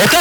ಶೋಕ